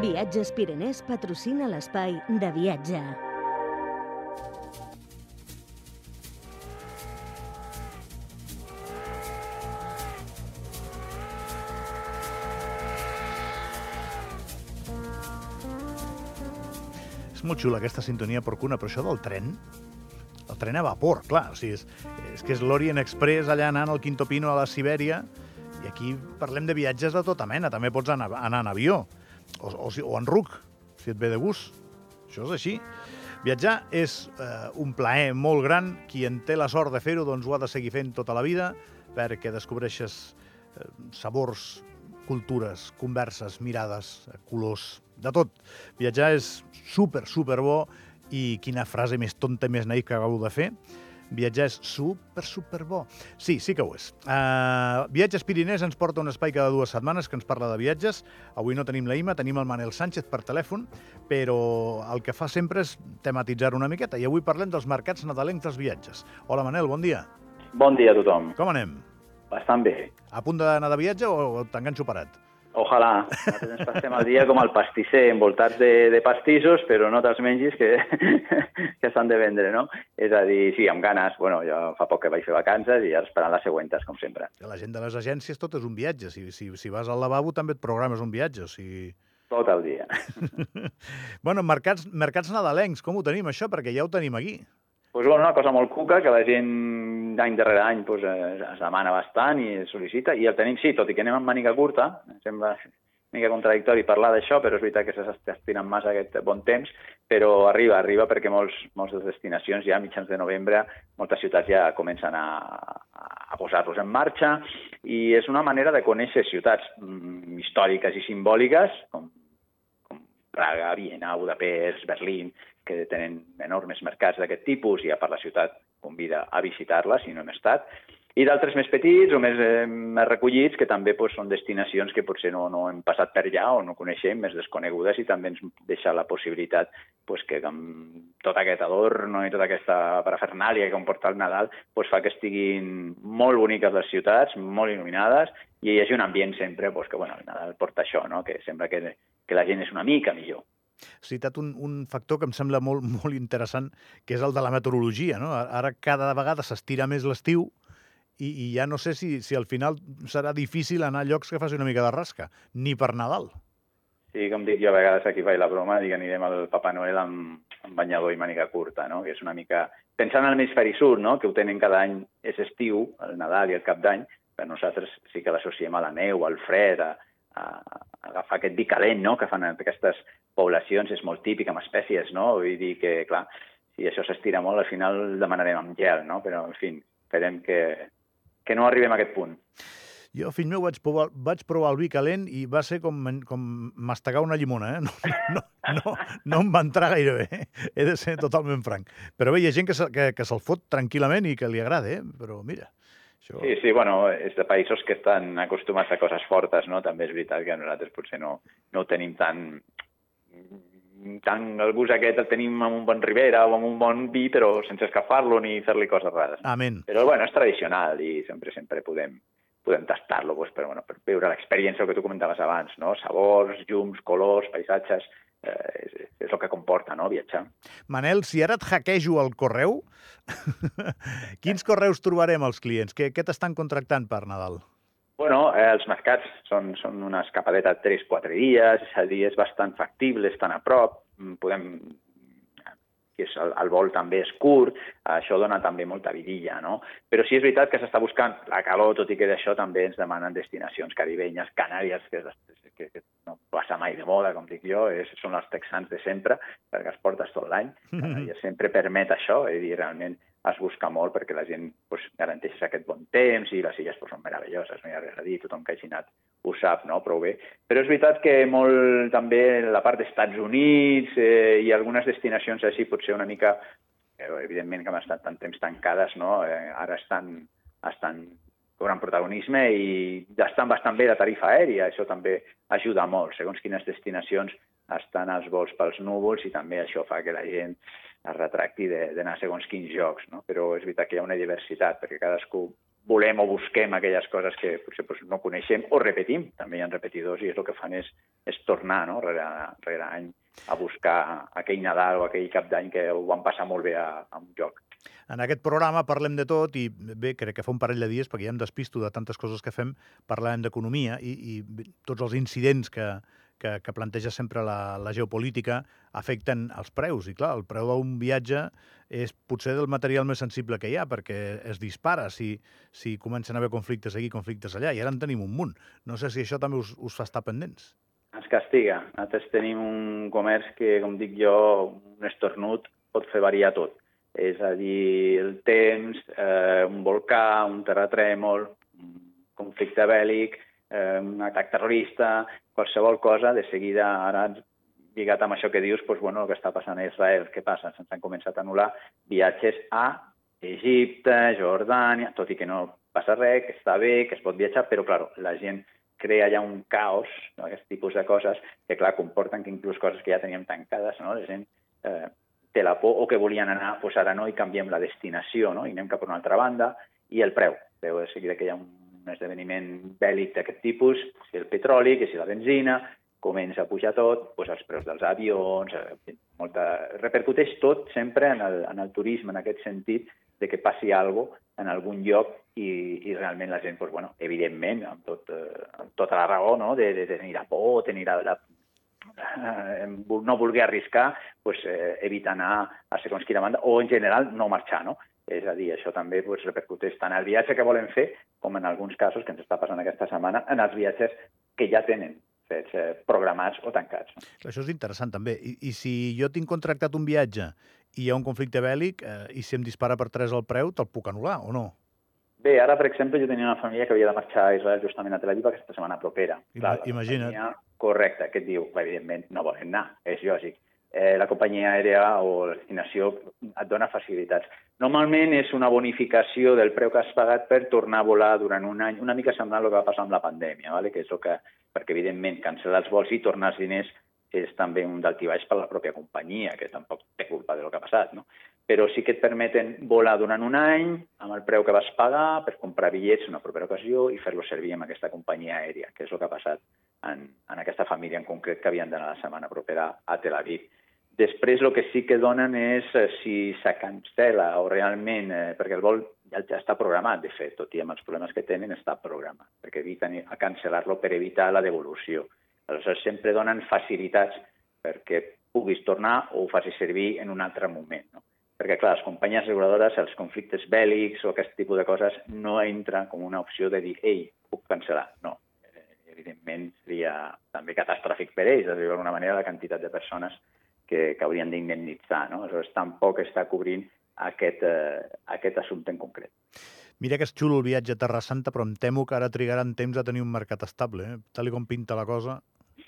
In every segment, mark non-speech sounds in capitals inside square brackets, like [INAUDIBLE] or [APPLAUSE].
Viatges Pirenès patrocina l'espai de viatge. És molt xula aquesta sintonia porcuna, però això del tren, el tren a vapor, clar, o sigui, és, és que és l'Orient Express allà anant al Quinto Pino a la Sibèria, i aquí parlem de viatges de tota mena, també pots anar, anar en avió, o, o, o en RUC, si et ve de gust. Això és així. Viatjar és eh, un plaer molt gran. Qui en té la sort de fer-ho, doncs ho ha de seguir fent tota la vida, perquè descobreixes eh, sabors, cultures, converses, mirades, eh, colors, de tot. Viatjar és super, super bo i quina frase més tonta i més naïf que acabo de fer. Viatjar és super, super bo. Sí, sí que ho és. Uh, Viatges Pirinès ens porta un espai cada dues setmanes que ens parla de viatges. Avui no tenim la Ima, tenim el Manel Sánchez per telèfon, però el que fa sempre és tematitzar una miqueta. I avui parlem dels mercats nadalencs dels viatges. Hola, Manel, bon dia. Bon dia a tothom. Com anem? Bastant bé. A punt d'anar de viatge o t'enganxo parat? Ojalà. Nosaltres ens passem el dia com el pastisser, envoltats de, de pastissos, però no te'ls mengis que, [LAUGHS] que s'han de vendre, no? És a dir, sí, amb ganes. Bueno, jo fa poc que vaig fer vacances i ara esperant les següents, com sempre. La gent de les agències tot és un viatge. Si, si, si vas al lavabo també et programes un viatge. O sigui... Tot el dia. [LAUGHS] bueno, mercats, mercats nadalencs, com ho tenim això? Perquè ja ho tenim aquí. Pues, bueno, una cosa molt cuca que la gent d'any darrere any pues, eh, es demana bastant i es sol·licita, i el tenim, sí, tot i que anem amb màniga curta, em sembla una mica contradictori parlar d'això, però és veritat que s'està massa aquest bon temps, però arriba, arriba perquè molts, moltes destinacions ja a mitjans de novembre, moltes ciutats ja comencen a, a posar-los en marxa i és una manera de conèixer ciutats mm, històriques i simbòliques com, com Praga, Viena, Budapest, Berlín, que tenen enormes mercats d'aquest tipus i a part la ciutat convida a visitar-la si no hem estat, i d'altres més petits o més, eh, més recollits que també pues, són destinacions que potser no, no hem passat per allà o no coneixem, més desconegudes i també ens deixa la possibilitat pues, que amb tot aquest adorno i tota aquesta parafernàlia que comporta el Nadal pues, fa que estiguin molt boniques les ciutats, molt il·luminades i hi hagi un ambient sempre pues, que bueno, el Nadal porta això, no? que sembla que, que la gent és una mica millor. Has citat un, un factor que em sembla molt, [LAUGHS] molt interessant, que és el de la meteorologia. No? Ara cada vegada s'estira més l'estiu i, i ja no sé si, si al final serà difícil anar a llocs que faci una mica de rasca, ni per Nadal. Sí, com dic jo, a vegades aquí faig la broma, dic anirem al Papa Noel amb, amb banyador i màniga curta, no? que és una mica... Pensant en l'hemisferi sud, no? que ho tenen cada any, és estiu, el Nadal i el Cap d'Any, per nosaltres sí que l'associem a la neu, al fred, a, a, a agafar aquest vi calent no? que fan aquestes poblacions, és molt típic amb espècies, no? Vull dir que, clar, si això s'estira molt, al final demanarem amb gel, no? Però, en fi, esperem que, que no arribem a aquest punt. Jo, fill meu, vaig provar, vaig provar el vi calent i va ser com, com mastegar una llimona, eh? [LAUGHS] No, no, no, no em va entrar gaire bé, he de ser totalment franc. Però bé, hi ha gent que, se, que, que se'l fot tranquil·lament i que li agrada, eh? Però mira, això... Sí, sí, bueno, és de països que estan acostumats a coses fortes, no? També és veritat que nosaltres potser no, no ho tenim tan tant el gust aquest el tenim amb un bon Ribera o amb un bon vi, però sense escafar-lo ni fer-li coses rares. Amén. Però, bueno, és tradicional i sempre sempre podem, podem tastar-lo pues, per, bueno, per viure l'experiència que tu comentaves abans, no? Sabors, llums, colors, paisatges, eh, és, és el que comporta, no?, viatjar. Manel, si ara et hackejo el correu, [LAUGHS] quins correus trobarem els clients? Què, què t'estan contractant per Nadal? Bueno, eh, els mercats són, són una escapadeta de 3-4 dies, és a dir, és bastant factible, estan a prop, mm, podem que és el, el vol també és curt, això dona també molta vidilla, no? Però sí és veritat que s'està buscant la calor, tot i que d'això també ens demanen destinacions caribenyes, canàries, que, que, que no passa mai de moda, com dic jo, és, són els texans de sempre, perquè els portes tot l'any, [LAUGHS] i sempre permet això, és dir, realment es busca molt perquè la gent pues, garanteix aquest bon temps i les illes pues, són meravelloses, no hi ha res a dir, tothom que hagi anat ho sap no? prou bé. Però és veritat que molt també la part dels Estats Units eh, i algunes destinacions així potser una mica, eh, evidentment que han estat tant temps tancades, no? eh, ara estan, estan cobrant protagonisme i estan bastant bé de tarifa aèria, això també ajuda molt, segons quines destinacions estan els vols pels núvols i també això fa que la gent es retracti d'anar segons quins jocs, no? però és veritat que hi ha una diversitat, perquè cadascú volem o busquem aquelles coses que potser doncs, no coneixem o repetim. També hi ha repetidors i és el que fan és, és tornar no? rere, rere any a buscar aquell Nadal o aquell cap d'any que ho van passar molt bé a, a un joc. En aquest programa parlem de tot i bé, crec que fa un parell de dies, perquè ja em despisto de tantes coses que fem, parlàvem d'economia i, i tots els incidents que, que, que planteja sempre la, la geopolítica afecten els preus. I clar, el preu d'un viatge és potser del material més sensible que hi ha, perquè es dispara si, si comencen a haver conflictes aquí, conflictes allà, i ara en tenim un munt. No sé si això també us, us fa estar pendents. Ens castiga. Nosaltres tenim un comerç que, com dic jo, un estornut pot fer variar tot és a dir, el temps, eh, un volcà, un terratrèmol, un conflicte bèl·lic, eh, un atac terrorista, qualsevol cosa, de seguida, ara lligat amb això que dius, doncs, bueno, el que està passant a Israel, què passa? Se'ns han començat a anul·lar viatges a Egipte, Jordània, tot i que no passa res, que està bé, que es pot viatjar, però, clar, la gent crea ja un caos, no? aquest tipus de coses, que, clar, comporten que inclús coses que ja teníem tancades, no? la gent eh, té la por o que volien anar, doncs ara no, i canviem la destinació, no? i anem cap a una altra banda, i el preu. Veu de seguida que hi ha un esdeveniment bèl·lic d'aquest tipus, si el petroli, que si la benzina, comença a pujar tot, doncs els preus dels avions, eh, molta... repercuteix tot sempre en el, en el turisme, en aquest sentit de que passi alguna en algun lloc i, i realment la gent, doncs, bueno, evidentment, amb, tot, eh, amb tota la raó no? de, de tenir la por, tenir la, la eh, no voler arriscar, pues, eh, evita anar a segons quina banda, o en general no marxar, no? És a dir, això també pues, repercuteix tant el viatge que volen fer, com en alguns casos, que ens està passant aquesta setmana, en els viatges que ja tenen fets eh, programats o tancats. Això és interessant, també. I, I si jo tinc contractat un viatge i hi ha un conflicte bèl·lic eh, i si em dispara per tres el preu, te'l puc anul·lar o no? Bé, ara, per exemple, jo tenia una família que havia de marxar a Israel justament a Tel Aviv aquesta setmana propera. Clar, Imagina't. Família, correcte, que et diu, evidentment, no volen anar, és lògic. Eh, la companyia aèrea o la destinació et dona facilitats. Normalment és una bonificació del preu que has pagat per tornar a volar durant un any, una mica semblant al que va passar amb la pandèmia, ¿vale? que és el que, perquè evidentment cancel·lar els vols i tornar els diners és també un d'altibaix per la pròpia companyia, que tampoc té culpa de lo que ha passat, no? Però sí que et permeten volar durant un any amb el preu que vas pagar per comprar bitllets en una propera ocasió i fer-lo servir amb aquesta companyia aèria, que és el que ha passat en, en aquesta família en concret que havien d'anar la setmana propera a Tel Aviv. Després el que sí que donen és eh, si se cancela o realment, eh, perquè el vol ja, està programat, de fet, tot i amb els problemes que tenen, està programat, perquè eviten a cancel·lar-lo per evitar la devolució. Aleshores, sempre donen facilitats perquè puguis tornar o ho facis servir en un altre moment. No? Perquè, clar, les companyies asseguradores, els conflictes bèl·lics o aquest tipus de coses no entren com una opció de dir ei, puc cancel·lar. No. Eh, evidentment, seria també catastròfic per ells, de d'alguna manera, la quantitat de persones que, que haurien d'indemnitzar. No? Aleshores, tampoc està cobrint aquest, eh, aquest assumpte en concret. Mira que és xulo el viatge a Terra Santa, però em temo que ara trigaran temps a tenir un mercat estable. Eh? Tal com pinta la cosa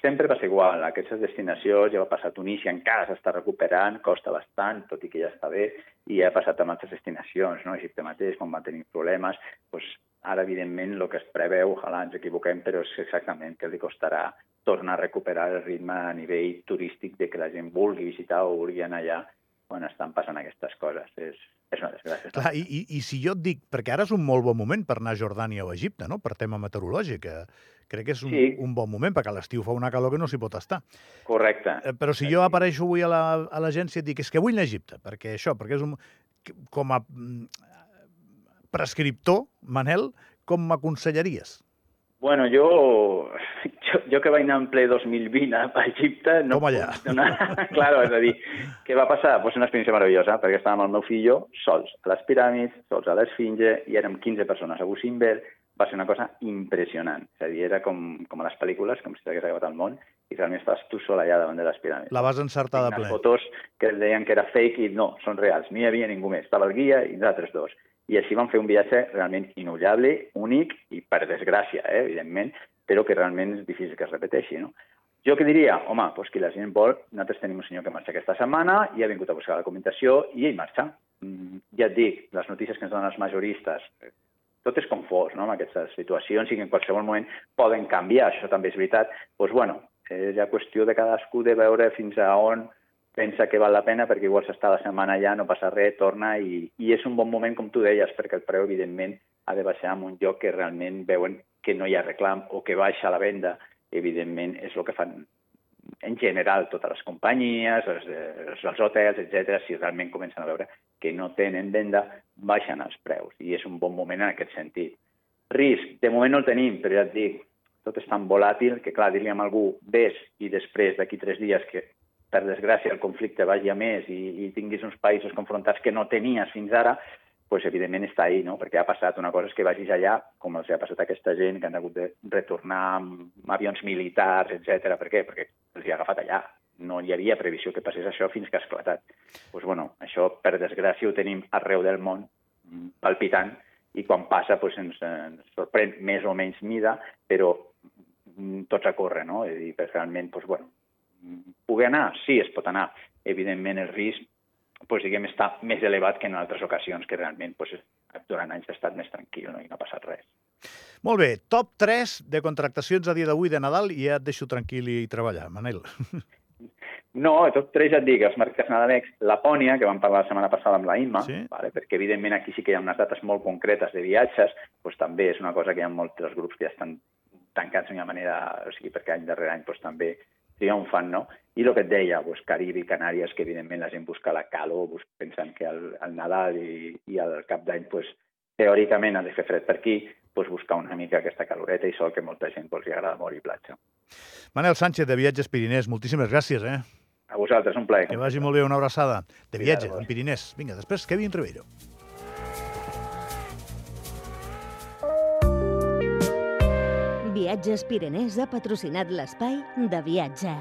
sempre passa igual. Aquestes destinacions ja va passar a Tunísia, encara s'està recuperant, costa bastant, tot i que ja està bé, i ja ha passat amb altres destinacions, no? Egipte mateix, quan van tenir problemes, doncs ara, evidentment, el que es preveu, ojalà ens equivoquem, però és exactament que li costarà tornar a recuperar el ritme a nivell turístic de que la gent vulgui visitar o vulgui anar allà quan estan passant aquestes coses. És, és una desgràcia. Clar, i, i, I si jo et dic, perquè ara és un molt bon moment per anar a Jordània o a Egipte, no? per tema meteorològic, eh? crec que és un, sí. un bon moment, perquè a l'estiu fa una calor que no s'hi pot estar. Correcte. Eh, però si jo apareixo avui a l'agència la, a i et dic és que vull anar a Egipte, perquè això, perquè és un... Com a mm, prescriptor, Manel, com m'aconsellaries? Bueno, jo, jo, jo que vaig anar en ple 2020 a Egipte... No Com allà? Donar... claro, és a dir, què va passar? Pues una experiència meravellosa, perquè estàvem el meu fill sols a les piràmides, sols a l'Esfinge, i érem 15 persones a Busimber, va ser una cosa impressionant. És a dir, era com, com a les pel·lícules, com si t'hagués acabat al món, i realment estaves tu sol allà davant de les piràmides. La vas encertar de ple. fotos que deien que era fake i no, són reals. No hi havia ningú més. Estava el guia i nosaltres dos i així vam fer un viatge realment inullable, únic i per desgràcia, eh, evidentment, però que realment és difícil que es repeteixi. No? Jo què diria? Home, doncs que la gent vol, nosaltres tenim un senyor que marxa aquesta setmana i ha vingut a buscar la documentació i ell marxa. Mm, ja et dic, les notícies que ens donen els majoristes, tot és confós no, en aquestes situacions i que en qualsevol moment poden canviar, això també és veritat. Doncs, bueno, és ja qüestió de cadascú de veure fins a on pensa que val la pena perquè igual s'està la setmana allà, no passa res, torna i, i és un bon moment, com tu deies, perquè el preu, evidentment, ha de baixar en un lloc que realment veuen que no hi ha reclam o que baixa la venda, evidentment és el que fan en general totes les companyies, els, els, els hotels, etc. si realment comencen a veure que no tenen venda, baixen els preus. I és un bon moment en aquest sentit. Risc, de moment no el tenim, però ja et dic, tot és tan volàtil que, clar, dir-li a algú, ves i després d'aquí tres dies que, per desgràcia, el conflicte vagi a més i, i tinguis uns països confrontats que no tenies fins ara, pues, evidentment està ahí, no? perquè ha passat una cosa és que vagis allà, com els ha passat a aquesta gent, que han hagut de retornar amb avions militars, etc. Per què? Perquè els hi ha agafat allà. No hi havia previsió que passés això fins que ha esclatat. Pues, bueno, això, per desgràcia, ho tenim arreu del món, palpitant, i quan passa pues, ens, ens sorprèn més o menys mida, però tots a córrer, no? És a dir, realment, pues, bueno, poder anar? Sí, es pot anar. Evidentment, el risc pues, diguem, està més elevat que en altres ocasions, que realment pues, durant anys ha estat més tranquil no? i no ha passat res. Molt bé, top 3 de contractacions a dia d'avui de Nadal i ja et deixo tranquil i treballar, Manel. [LAUGHS] No, top 3 ja et dic, els mercats nadalencs, Lapònia, que vam parlar la setmana passada amb la Imma, Sí. vale? perquè evidentment aquí sí que hi ha unes dates molt concretes de viatges, doncs també és una cosa que hi ha molts dels grups que ja estan tancats d'una manera, o sigui, perquè any darrere any doncs, també triomfan, no? I el que et deia, doncs, Carib i Canàries, que evidentment la gent busca la calor, pensant que el, el Nadal i, i el cap d'any, doncs, teòricament ha de fer fred per aquí, doncs buscar una mica aquesta caloreta i sol que molta gent doncs, li agrada molt i platja. Manel Sánchez, de Viatges Pirinès, moltíssimes gràcies, eh? A vosaltres, un plaer. Que vagi molt bé, una abraçada. De viatges, vos. en Pirinès. Vinga, després Kevin Ribeiro. Viatges Pirenès ha patrocinat l'espai de viatge.